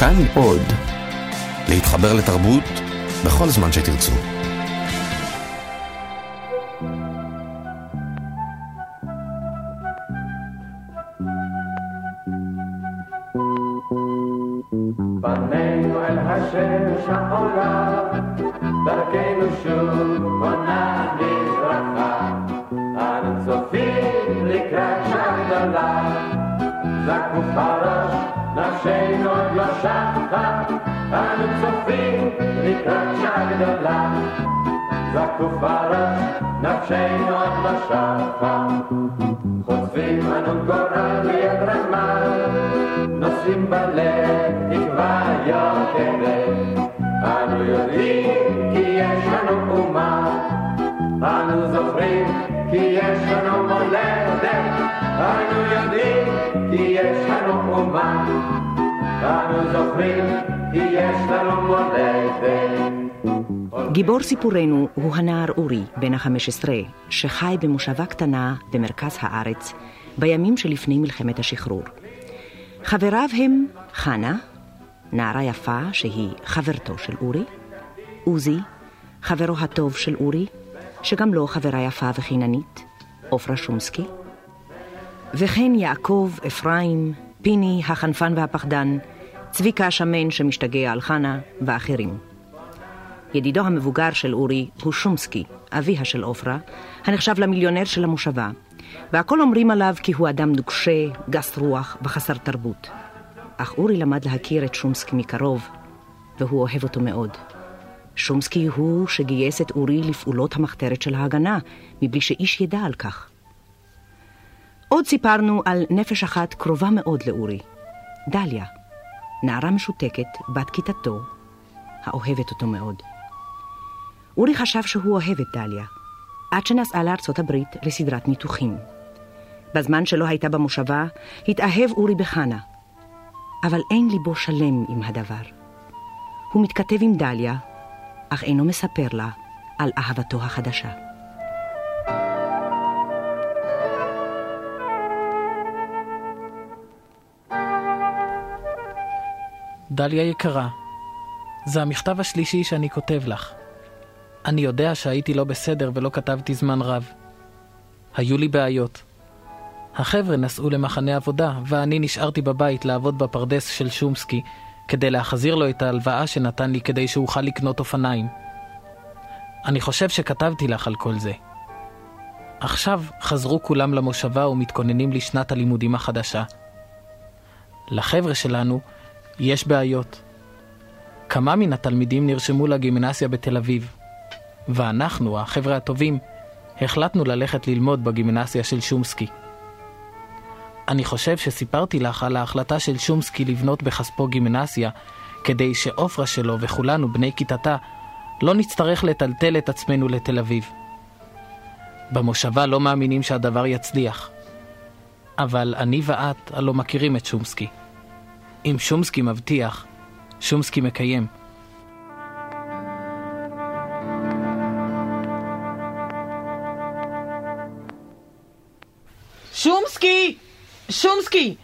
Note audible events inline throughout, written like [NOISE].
כאן עוד. להתחבר לתרבות בכל זמן שתרצו. פנינו אל השמש העולה, אנו צופים לקראת שעה גדולה, זקוף בראש, נפשנו עוד לא שטה. חושפים אנו גורל ביד רמה, נושאים בלב תקווה יוקדת. אנו יודעים כי יש לנו אומה, אנו זוכרים כי יש לנו מולדת. אנו יודעים כי יש לנו אומה, גיבור סיפורנו הוא הנער אורי, בן ה-15, שחי במושבה קטנה במרכז הארץ בימים שלפני מלחמת השחרור. חבריו הם חנה, נערה יפה שהיא חברתו של אורי, עוזי, חברו הטוב של אורי, שגם לו חברה יפה וחיננית, עופרה שומסקי, וכן יעקב, אפרים, פיני, החנפן והפחדן, צביקה השמן שמשתגע על חנה ואחרים. ידידו המבוגר של אורי הוא שומסקי, אביה של עופרה, הנחשב למיליונר של המושבה, והכל אומרים עליו כי הוא אדם נוקשה, גס רוח וחסר תרבות. אך אורי למד להכיר את שומסקי מקרוב, והוא אוהב אותו מאוד. שומסקי הוא שגייס את אורי לפעולות המחתרת של ההגנה, מבלי שאיש ידע על כך. עוד סיפרנו על נפש אחת קרובה מאוד לאורי, דליה, נערה משותקת, בת כיתתו, האוהבת אותו מאוד. אורי חשב שהוא אוהב את דליה, עד שנסעה לארצות הברית לסדרת ניתוחים. בזמן שלא הייתה במושבה, התאהב אורי בחנה, אבל אין ליבו שלם עם הדבר. הוא מתכתב עם דליה, אך אינו מספר לה על אהבתו החדשה. דליה יקרה, זה המכתב השלישי שאני כותב לך. אני יודע שהייתי לא בסדר ולא כתבתי זמן רב. היו לי בעיות. החבר'ה נסעו למחנה עבודה, ואני נשארתי בבית לעבוד בפרדס של שומסקי, כדי להחזיר לו את ההלוואה שנתן לי כדי שאוכל לקנות אופניים. אני חושב שכתבתי לך על כל זה. עכשיו חזרו כולם למושבה ומתכוננים לשנת הלימודים החדשה. לחבר'ה שלנו יש בעיות. כמה מן התלמידים נרשמו לגימנסיה בתל אביב, ואנחנו, החבר'ה הטובים, החלטנו ללכת ללמוד בגימנסיה של שומסקי. אני חושב שסיפרתי לך על ההחלטה של שומסקי לבנות בכספו גימנסיה, כדי שעופרה שלו וכולנו, בני כיתתה, לא נצטרך לטלטל את עצמנו לתל אביב. במושבה לא מאמינים שהדבר יצליח. אבל אני ואת הלא מכירים את שומסקי. אם שומסקי מבטיח, שומסקי מקיים. שומסקי! שומסקי!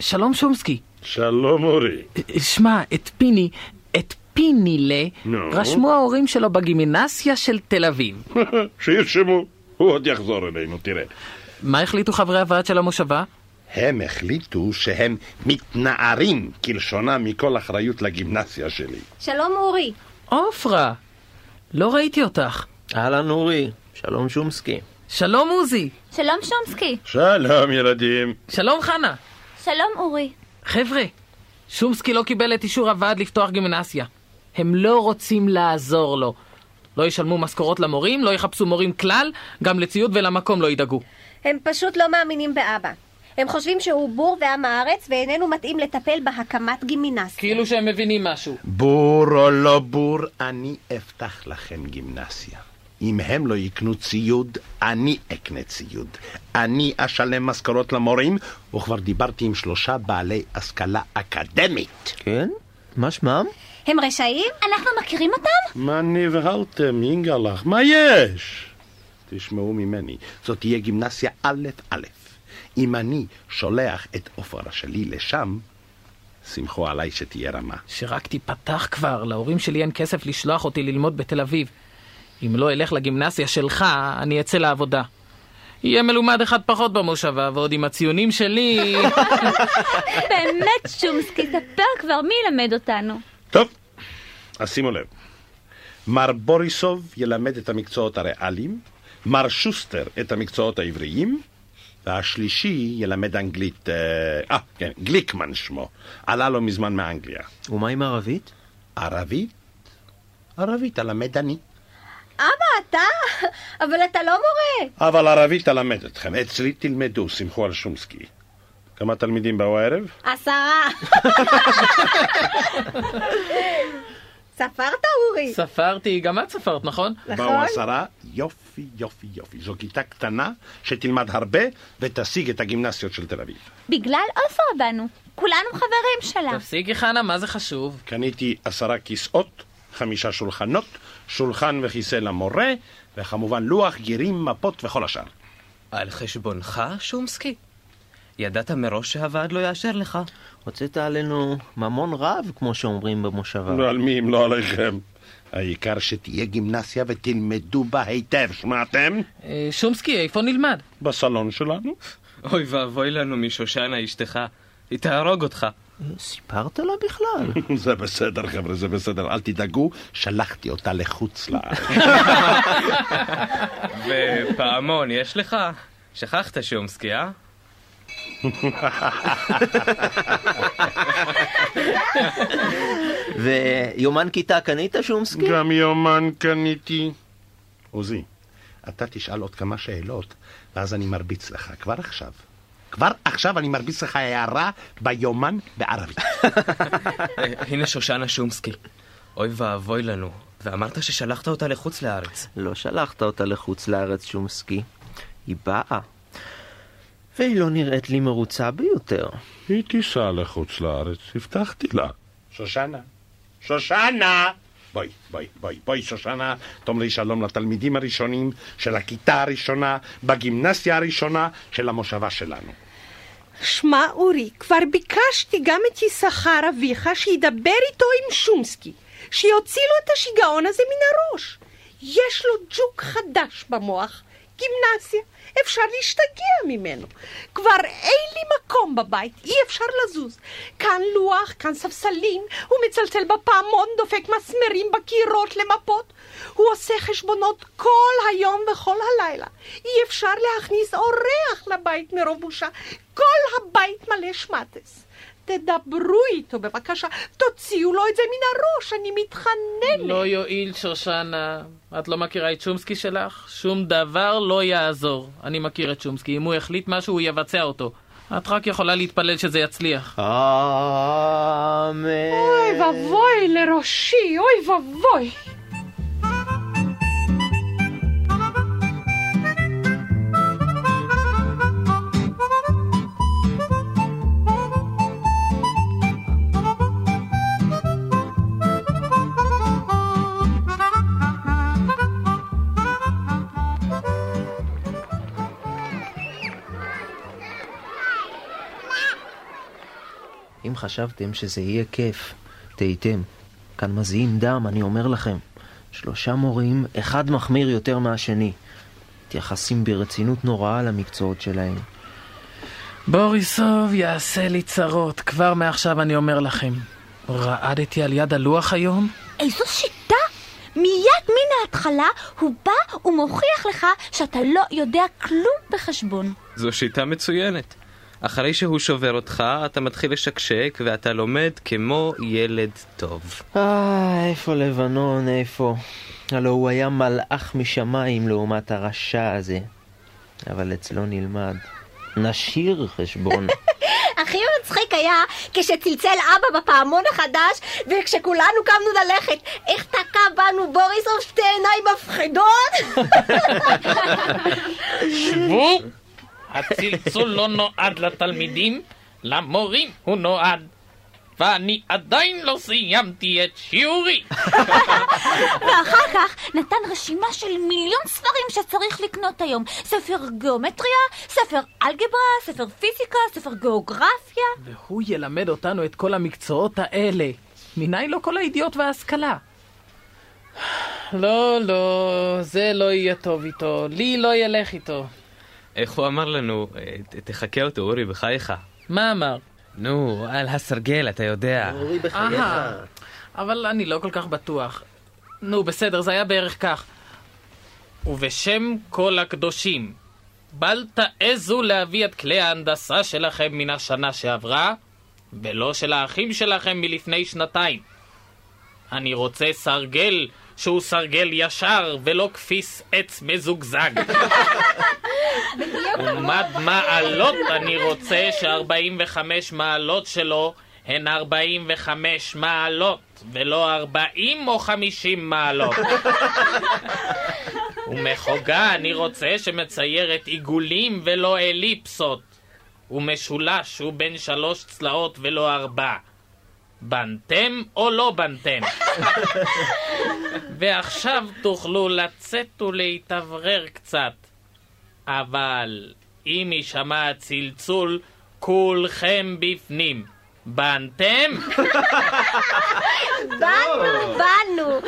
שלום שומסקי. שלום אורי. שמע, את פיני, את פינילה, נו? רשמו ההורים שלו בגימנסיה של תל אביב. [LAUGHS] שירשמו, הוא עוד יחזור אלינו, תראה. מה החליטו חברי הוועד של המושבה? הם החליטו שהם מתנערים כלשונם מכל אחריות לגימנסיה שלי. שלום אורי. עופרה! לא ראיתי אותך. אהלן אורי, שלום שומסקי. שלום עוזי! שלום שומסקי. שלום ילדים. שלום חנה! שלום אורי. חבר'ה, שומסקי לא קיבל את אישור הוועד לפתוח גימנסיה. הם לא רוצים לעזור לו. לא ישלמו משכורות למורים, לא יחפשו מורים כלל, גם לציוד ולמקום לא ידאגו. הם פשוט לא מאמינים באבא. הם חושבים שהוא בור ועם הארץ ואיננו מתאים לטפל בהקמת גימנסיה. כאילו שהם מבינים משהו. בור או לא בור, אני אפתח לכם גימנסיה. אם הם לא יקנו ציוד, אני אקנה ציוד. אני אשלם משכורות למורים, וכבר דיברתי עם שלושה בעלי השכלה אקדמית. כן? מה שמם? הם רשעים? אנחנו מכירים אותם? מה נבהלתם, יינגלח? מה יש? תשמעו ממני, זאת תהיה גימנסיה א' א'. אם אני שולח את עופרה שלי לשם, סמכו עליי שתהיה רמה. שרק תיפתח כבר, להורים שלי אין כסף לשלוח אותי ללמוד בתל אביב. אם לא אלך לגימנסיה שלך, אני אצא לעבודה. יהיה מלומד אחד פחות במושבה, ועוד עם הציונים שלי... [LAUGHS] באמת, שומסקי, ספר כבר מי ילמד אותנו. טוב, אז שימו לב. מר בוריסוב ילמד את המקצועות הריאליים, מר שוסטר את המקצועות העבריים, והשלישי ילמד אנגלית, אה, אה, כן, גליקמן שמו. עלה לו מזמן מאנגליה. ומה עם ערבית? ערבית? ערבית אלמד אני. אבא, אתה? אבל אתה לא מורה. אבל ערבית אלמד אתכם. אצלי תלמדו, סמכו על שומסקי. כמה תלמידים באו הערב? עשרה. [LAUGHS] ספרת, אורי? ספרתי, גם את ספרת, נכון? באו עשרה, יופי, יופי, יופי. זו כיתה קטנה שתלמד הרבה ותשיג את הגימנסיות של תל אביב. בגלל עופרה באנו. כולנו חברים שלה. תפסיקי, חנה, מה זה חשוב? קניתי עשרה כיסאות, חמישה שולחנות, שולחן וכיסא למורה, וכמובן לוח, גירים, מפות וכל השאר. על חשבונך, שומסקי? ידעת מראש שהוועד לא יאשר לך. הוצאת עלינו ממון רב, כמו שאומרים במושבה. לא על מי אם לא עליכם. העיקר שתהיה גימנסיה ותלמדו בה היטב, שמעתם? אה, שומסקי, איפה נלמד? בסלון שלנו. אוי ואבוי לנו משושנה אשתך. היא תהרוג אותך. סיפרת לה בכלל? [LAUGHS] זה בסדר, חבר'ה, זה בסדר. אל תדאגו, שלחתי אותה לחוץ לארץ. [LAUGHS] ופעמון יש לך? שכחת שומסקי, אה? [LAUGHS] ויומן כיתה קנית, שומסקי? גם יומן קניתי. עוזי, אתה תשאל עוד כמה שאלות, ואז אני מרביץ לך, כבר עכשיו. כבר עכשיו אני מרביץ לך הערה ביומן בערבית. [LAUGHS] הנה שושנה שומסקי. אוי ואבוי לנו. ואמרת ששלחת אותה לחוץ לארץ. לא שלחת אותה לחוץ לארץ, שומסקי. היא באה. והיא לא נראית לי מרוצה ביותר. היא תיסע לחוץ לארץ, הבטחתי לה. שושנה, שושנה! בואי, בואי, בואי, בואי, שושנה, תאמרי שלום לתלמידים הראשונים של הכיתה הראשונה, בגימנסיה הראשונה של המושבה שלנו. שמע, אורי, כבר ביקשתי גם את יששכר אביך שידבר איתו עם שומסקי, שיוציא לו את השיגעון הזה מן הראש. יש לו ג'וק חדש במוח, גימנסיה, אפשר להשתגע ממנו. כבר אין לי מקום בבית, אי אפשר לזוז. כאן לוח, כאן ספסלים, הוא מצלצל בפעמון, דופק מסמרים בקירות למפות. הוא עושה חשבונות כל היום וכל הלילה. אי אפשר להכניס אורח לבית מרוב בושה. כל הבית מלא שמטס. תדברו איתו בבקשה, תוציאו לו את זה מן הראש, אני מתחננת. לא יועיל, שושנה. את לא מכירה את שומסקי שלך? שום דבר לא יעזור. אני מכיר את שומסקי. אם הוא החליט משהו, הוא יבצע אותו. את רק יכולה להתפלל שזה יצליח. אמן. אוי ואבוי לראשי, אוי ואבוי. חשבתם שזה יהיה כיף, טעיתם. כאן מזיעים דם, אני אומר לכם. שלושה מורים, אחד מחמיר יותר מהשני. מתייחסים ברצינות נוראה למקצועות שלהם. בוריסוב יעשה לי צרות, כבר מעכשיו אני אומר לכם. רעדתי על יד הלוח היום? איזו שיטה! מיד מן ההתחלה הוא בא ומוכיח לך שאתה לא יודע כלום בחשבון. זו שיטה מצוינת. אחרי שהוא שובר אותך, אתה מתחיל לשקשק ואתה לומד כמו ילד טוב. אה, איפה לבנון, איפה? הלו הוא היה מלאך משמיים לעומת הרשע הזה. אבל אצלו נלמד. נשאיר חשבון. [LAUGHS] הכי מצחיק היה כשצלצל אבא בפעמון החדש וכשכולנו קמנו ללכת. איך תקע בנו בוריסוב שתי עיניים מפחידות? [LAUGHS] [LAUGHS] שבו! הצלצול לא נועד לתלמידים, למורים הוא נועד. ואני עדיין לא סיימתי את שיעורי. ואחר כך נתן רשימה של מיליון ספרים שצריך לקנות היום. ספר גיאומטריה, ספר אלגברה, ספר פיזיקה, ספר גיאוגרפיה. והוא ילמד אותנו את כל המקצועות האלה. מניין לו כל הידיעות וההשכלה? לא, לא, זה לא יהיה טוב איתו. לי לא ילך איתו. איך הוא אמר לנו, אה, תחכה אותו, אורי, בחייך. מה אמר? נו, על הסרגל, אתה יודע. אורי בחייך. אבל אני לא כל כך בטוח. נו, בסדר, זה היה בערך כך. ובשם כל הקדושים, בל תעזו להביא את כלי ההנדסה שלכם מן השנה שעברה, ולא של האחים שלכם מלפני שנתיים. אני רוצה סרגל שהוא סרגל ישר ולא כפיס עץ מזוגזג. ומד מעלות אני רוצה ש-45 מעלות שלו הן 45 מעלות, ולא 40 או 50 מעלות. ומחוגה אני רוצה שמציירת עיגולים ולא אליפסות. ומשולש הוא בין שלוש צלעות ולא ארבע. בנתם או לא בנתם? ועכשיו תוכלו לצאת ולהתאוורר קצת. אבל אם יישמע הצלצול, כולכם בפנים. בנתם? [LAUGHS] באנו, באנו.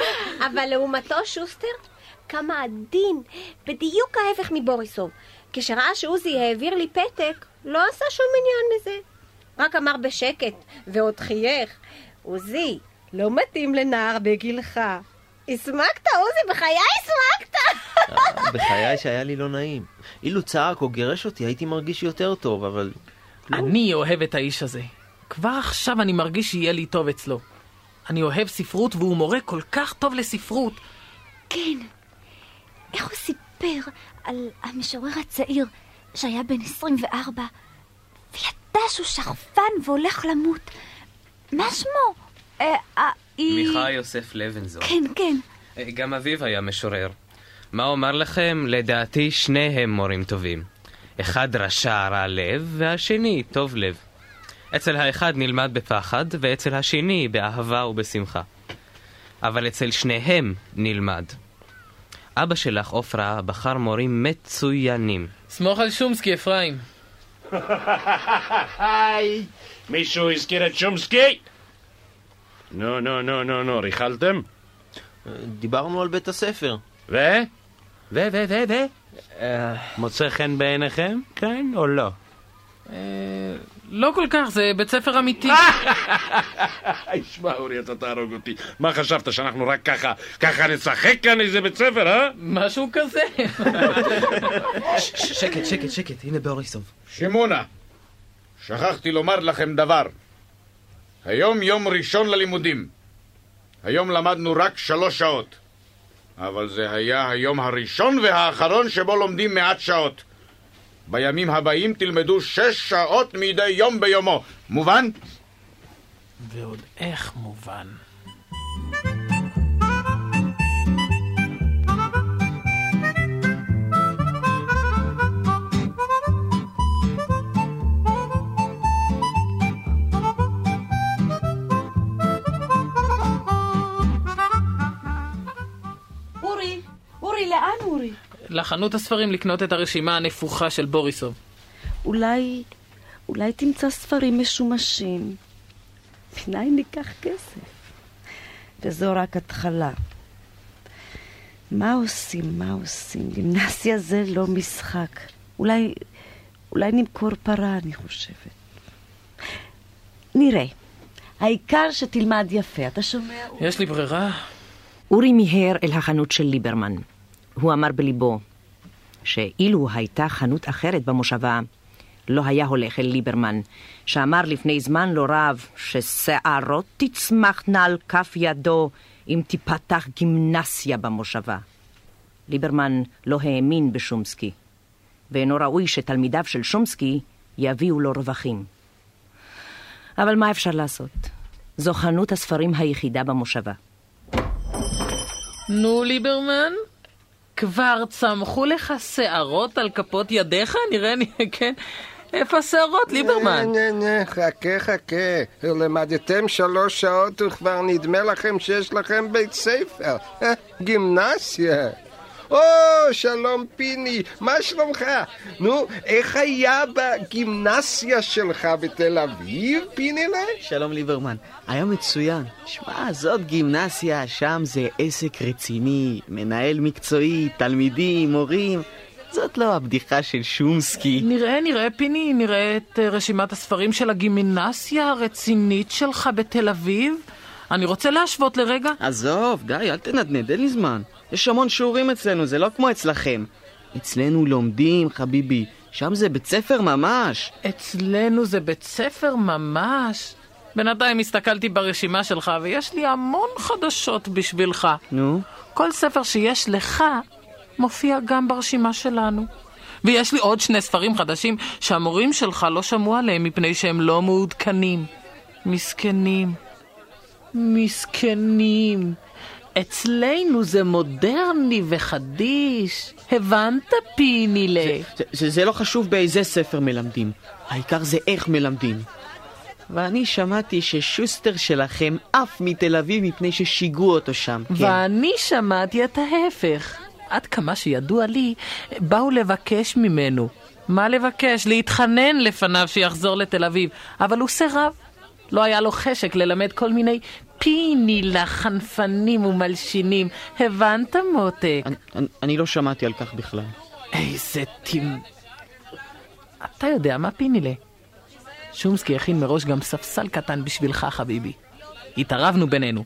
אבל לעומתו, שוסטר, כמה עדין, בדיוק ההפך מבוריסוב. כשראה שעוזי העביר לי פתק, לא עשה שום עניין מזה. רק אמר בשקט, ועוד חייך, עוזי, לא מתאים לנער בגילך. הסמקת, עוזי, בחיי הסמקת! בחיי שהיה לי לא נעים. אילו צעק או גירש אותי הייתי מרגיש יותר טוב, אבל... אני אוהב את האיש הזה. כבר עכשיו אני מרגיש שיהיה לי טוב אצלו. אני אוהב ספרות והוא מורה כל כך טוב לספרות. כן. איך הוא סיפר על המשורר הצעיר שהיה בן 24 וידע שהוא שכפן והולך למות? מה שמו? אה, אה, היא... מיכה יוסף לבנזון. כן, כן. אה, גם אביו היה משורר. מה אומר לכם? לדעתי שניהם מורים טובים. אחד רשע רע לב, והשני טוב לב. אצל האחד נלמד בפחד, ואצל השני באהבה ובשמחה. אבל אצל שניהם נלמד. אבא שלך, עופרה, בחר מורים מצוינים. סמוך על שומסקי, אפרים. היי, מישהו הזכיר את שומסקי? נו, נו, נו, נו, נו, ריכלתם? דיברנו על בית הספר. ו? ו, ו, ו, ו? מוצא חן בעיניכם? כן או לא? לא כל כך, זה בית ספר אמיתי. [LAUGHS] שמע, אורי, אתה תהרוג אותי. מה חשבת, שאנחנו רק ככה, ככה נשחק כאן איזה בית ספר, אה? משהו כזה. [LAUGHS] שקט, שקט, שקט, הנה בוריסוב. שמעונה, שכחתי לומר לכם דבר. היום יום ראשון ללימודים. היום למדנו רק שלוש שעות. אבל זה היה היום הראשון והאחרון שבו לומדים מעט שעות. בימים הבאים תלמדו שש שעות מדי יום ביומו. מובן? ועוד איך מובן. לחנות הספרים לקנות את הרשימה הנפוחה של בוריסוב. אולי, אולי תמצא ספרים משומשים. מניין ניקח כסף? וזו רק התחלה. מה עושים, מה עושים? גימנסיה זה לא משחק. אולי, אולי נמכור פרה, אני חושבת. נראה. העיקר שתלמד יפה, אתה שומע? יש לי ברירה? אורי מיהר אל החנות של ליברמן. הוא אמר בליבו שאילו הייתה חנות אחרת במושבה, לא היה הולך אל ליברמן, שאמר לפני זמן לא רב ששערות תצמחנה על כף ידו אם תיפתח גימנסיה במושבה. ליברמן לא האמין בשומסקי, ואינו ראוי שתלמידיו של שומסקי יביאו לו רווחים. אבל מה אפשר לעשות? זו חנות הספרים היחידה במושבה. נו, ליברמן? כבר צמחו לך שערות על כפות ידיך? נראה לי, [LAUGHS] כן. איפה השערות, ליברמן? נה, נה, חכה, חכה. למדתם שלוש שעות וכבר נדמה לכם שיש לכם בית ספר. אה, גימנסיה. או, שלום פיני, מה שלומך? נו, איך היה בגימנסיה שלך בתל אביב, פינילה? שלום ליברמן, היה מצוין. שמע, זאת גימנסיה, שם זה עסק רציני, מנהל מקצועי, תלמידים, מורים. זאת לא הבדיחה של שומסקי. נראה, נראה, פיני, נראה את אה, רשימת הספרים של הגימנסיה הרצינית שלך בתל אביב. אני רוצה להשוות לרגע. עזוב, די, אל תנדנד, אין לי זמן. יש המון שיעורים אצלנו, זה לא כמו אצלכם. אצלנו לומדים, חביבי. שם זה בית ספר ממש. אצלנו זה בית ספר ממש. בינתיים הסתכלתי ברשימה שלך, ויש לי המון חדשות בשבילך. נו? כל ספר שיש לך, מופיע גם ברשימה שלנו. ויש לי עוד שני ספרים חדשים שהמורים שלך לא שמעו עליהם מפני שהם לא מעודכנים. מסכנים. מסכנים. אצלנו זה מודרני וחדיש. הבנת, פינילה? זה, זה, זה לא חשוב באיזה ספר מלמדים. העיקר זה איך מלמדים. ואני שמעתי ששוסטר שלכם עף מתל אביב מפני ששיגעו אותו שם. כן. ואני שמעתי את ההפך. עד כמה שידוע לי, באו לבקש ממנו. מה לבקש? להתחנן לפניו שיחזור לתל אביב. אבל הוא סירב. לא היה לו חשק ללמד כל מיני פיני לחנפנים ומלשינים. הבנת, מותק? אני, אני, אני לא שמעתי על כך בכלל. איזה טימ... אתה יודע מה פינילה? שומסקי הכין מראש גם ספסל קטן בשבילך, חביבי. התערבנו בינינו.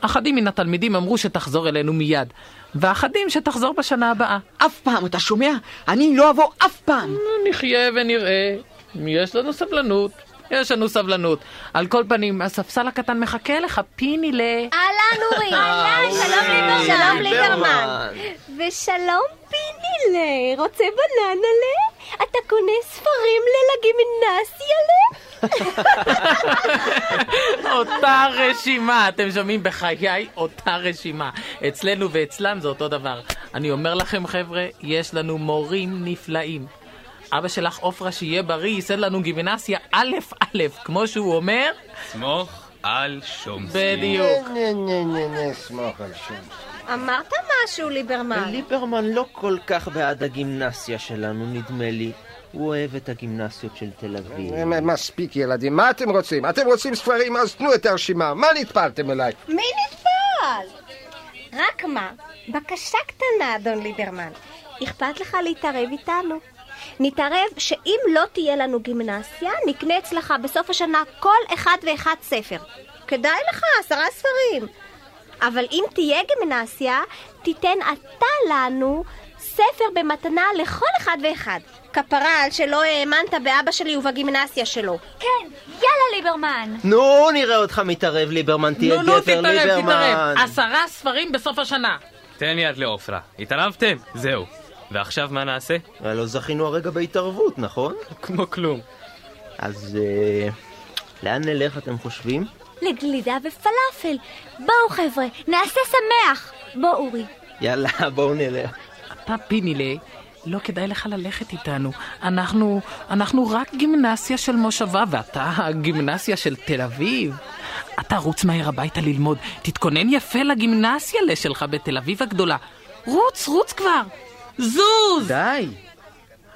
אחדים מן התלמידים אמרו שתחזור אלינו מיד, ואחדים שתחזור בשנה הבאה. אף פעם, אתה שומע? אני לא אבוא אף פעם! נחיה ונראה. יש לנו סבלנות. יש לנו סבלנות. על כל פנים, הספסל הקטן מחכה לך, פיני ל... אהלן אורי. אהלן, שלום ליברמן. שלום ליברמן. ושלום פינילה. רוצה בננלה? אתה קונה ספרים ללגימנסיה [LAUGHS] אותה רשימה, אתם שומעים בחיי אותה רשימה. אצלנו ואצלם זה אותו דבר. אני אומר לכם חבר'ה, יש לנו מורים נפלאים. אבא שלך עופרה שיהיה בריא, ייסד לנו גימנסיה א' א', כמו שהוא אומר. סמוך על שומסקי. בדיוק. נה, נה, נה, נה, סמוך על שומסקי. אמרת משהו, ליברמן. ליברמן לא כל כך בעד הגימנסיה שלנו, נדמה לי. הוא אוהב את הגימנסיות של תל אביב. מספיק ילדים, מה אתם רוצים? אתם רוצים ספרים? אז תנו את הרשימה. מה נטפלתם אליי? מי נטפל? רק מה, בקשה קטנה, אדון ליברמן. אכפת לך להתערב איתנו? נתערב שאם לא תהיה לנו גימנסיה, נקנה אצלך בסוף השנה כל אחד ואחד ספר. כדאי לך, עשרה ספרים. אבל אם תהיה גימנסיה, תיתן אתה לנו ספר במתנה לכל אחד ואחד. כפרה על שלא האמנת באבא שלי ובגימנסיה שלו. כן, יאללה ליברמן. נו, נראה אותך מתערב, ליברמן, תהיה נו, נו, גבר, תתערב, ליברמן. תתערב. עשרה ספרים בסוף השנה. תן יד לעופרה. התערבתם? זהו. ועכשיו מה נעשה? לא זכינו הרגע בהתערבות, נכון? כמו כלום. אז אה, לאן נלך, אתם חושבים? לגלידה ופלאפל. בואו חבר'ה, נעשה שמח. בוא אורי. יאללה, [LAUGHS] בואו נלך. אתה פינילה, לא כדאי לך ללכת איתנו. אנחנו, אנחנו רק גימנסיה של מושבה, ואתה הגימנסיה של תל אביב. אתה רוץ מהר הביתה ללמוד, תתכונן יפה לגימנסיה שלך בתל אביב הגדולה. רוץ, רוץ כבר! זוז! די!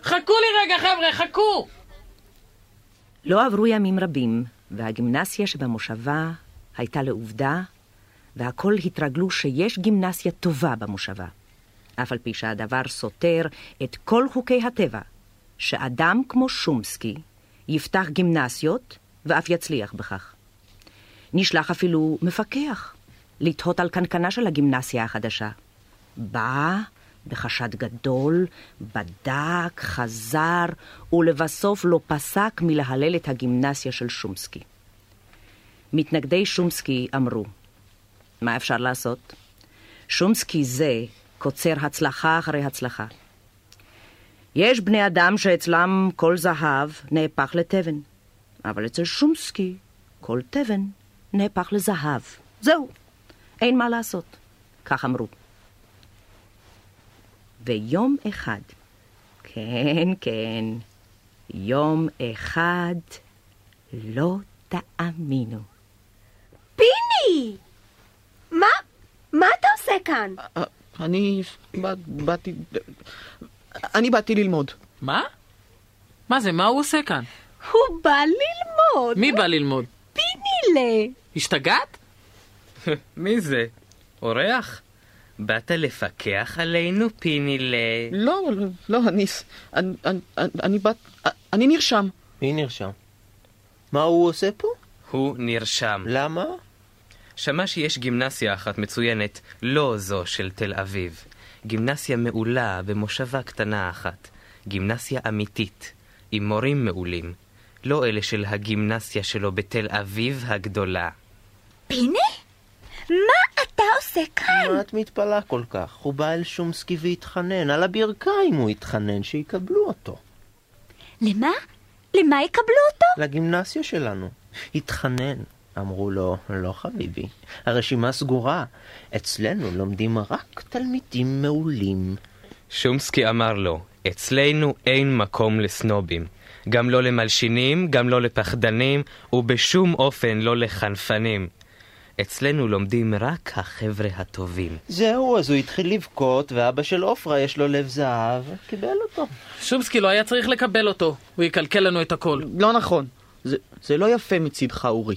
חכו לי רגע, חבר'ה, חכו! לא עברו ימים רבים, והגימנסיה שבמושבה הייתה לעובדה, והכל התרגלו שיש גימנסיה טובה במושבה. אף על פי שהדבר סותר את כל חוקי הטבע, שאדם כמו שומסקי יפתח גימנסיות ואף יצליח בכך. נשלח אפילו מפקח לתהות על קנקנה של הגימנסיה החדשה. בא בחשד גדול, בדק, חזר, ולבסוף לא פסק מלהלל את הגימנסיה של שומסקי. מתנגדי שומסקי אמרו, מה אפשר לעשות? שומסקי זה קוצר הצלחה אחרי הצלחה. יש בני אדם שאצלם כל זהב נהפך לתבן, אבל אצל שומסקי כל תבן נהפך לזהב. זהו, אין מה לעשות. כך אמרו. ויום אחד, כן, כן, יום אחד לא תאמינו. פיני! מה? מה אתה עושה כאן? אני בא- באתי... אני באתי ללמוד. מה? מה זה, מה הוא עושה כאן? הוא בא ללמוד. מי בא ללמוד? פינילה. השתגעת? [LAUGHS] מי זה? אורח? באת לפקח עלינו, פינילה? לא, לא, לא, אני... אני, אני, אני בת... אני נרשם. מי נרשם? מה הוא עושה פה? הוא נרשם. למה? שמע שיש גימנסיה אחת מצוינת, לא זו של תל אביב. גימנסיה מעולה במושבה קטנה אחת. גימנסיה אמיתית, עם מורים מעולים. לא אלה של הגימנסיה שלו בתל אביב הגדולה. פיני? מה עושה כאן? מה את מתפלאה כל כך? הוא בא אל שומסקי והתחנן, על הברכיים הוא התחנן שיקבלו אותו. למה? למה יקבלו אותו? לגימנסיה שלנו. התחנן. אמרו לו, לא חביבי, הרשימה סגורה. אצלנו לומדים רק תלמידים מעולים. שומסקי אמר לו, אצלנו אין מקום לסנובים. גם לא למלשינים, גם לא לפחדנים, ובשום אופן לא לחנפנים. אצלנו לומדים רק החבר'ה הטובים. זהו, אז הוא התחיל לבכות, ואבא של עופרה יש לו לב זהב, קיבל אותו. שומסקי לא היה צריך לקבל אותו, הוא יקלקל לנו את הכל. לא נכון. זה, זה לא יפה מצידך, אורי.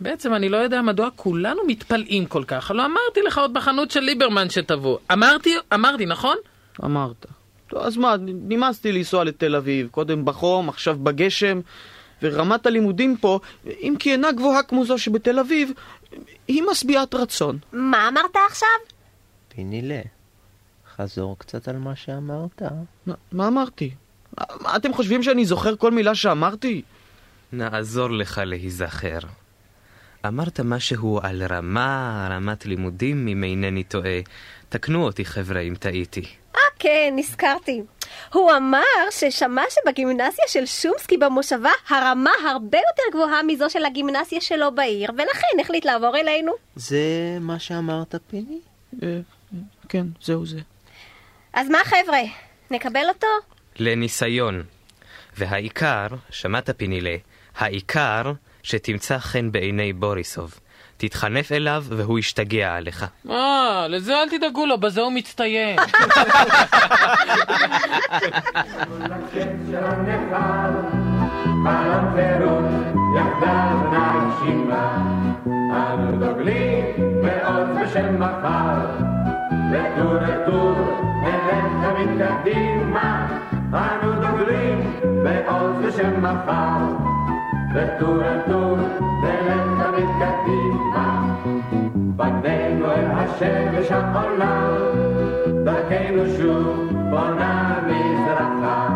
בעצם אני לא יודע מדוע כולנו מתפלאים כל כך. לא אמרתי לך עוד בחנות של ליברמן שתבוא. אמרתי, אמרתי, נכון? אמרת. טוב, אז מה, נמאסתי לנסוע לתל אביב, קודם בחום, עכשיו בגשם, ורמת הלימודים פה, אם כי אינה גבוהה כמו זו שבתל אביב, היא משביעת רצון. מה אמרת עכשיו? פינילה, חזור קצת על מה שאמרת. מה, מה אמרתי? מה, אתם חושבים שאני זוכר כל מילה שאמרתי? נעזור לך להיזכר. אמרת משהו על רמה, רמת לימודים, אם אינני טועה. תקנו אותי חבר'ה אם טעיתי. אה, כן, נזכרתי. הוא אמר ששמע שבגימנסיה של שומסקי במושבה הרמה הרבה יותר גבוהה מזו של הגימנסיה שלו בעיר, ולכן החליט לעבור אלינו. זה מה שאמרת, פיני? אה, כן, זהו זה. אז מה חבר'ה, נקבל אותו? לניסיון. והעיקר, שמעת פינילה, העיקר שתמצא חן בעיני בוריסוב. תתחנף אליו והוא ישתגע עליך. אה, לזה אל תדאגו לו, בזה הוא מצטיין. אנו דוגלים בעוז בשם מחר, וטור לטור נלך תמיד קדימה. אנו דוגלים בעוז בשם מחר, וטור לטור נלך תמיד קדימה. פנינו אל השמש העולה, דרכנו שוב בונה מזרחה.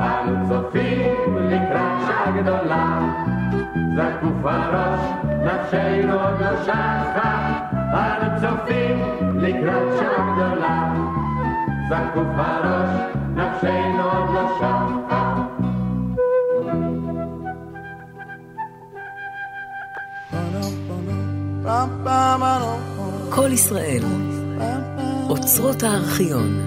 אנו צופים לקראת שעה גדולה, זקוף הראש, נפשנו עוד לא שחה. אנו צופים לקראת שעה גדולה, זקוף הראש, נפשנו עוד לא שחה. כל ישראל, אוצרות הארכיון.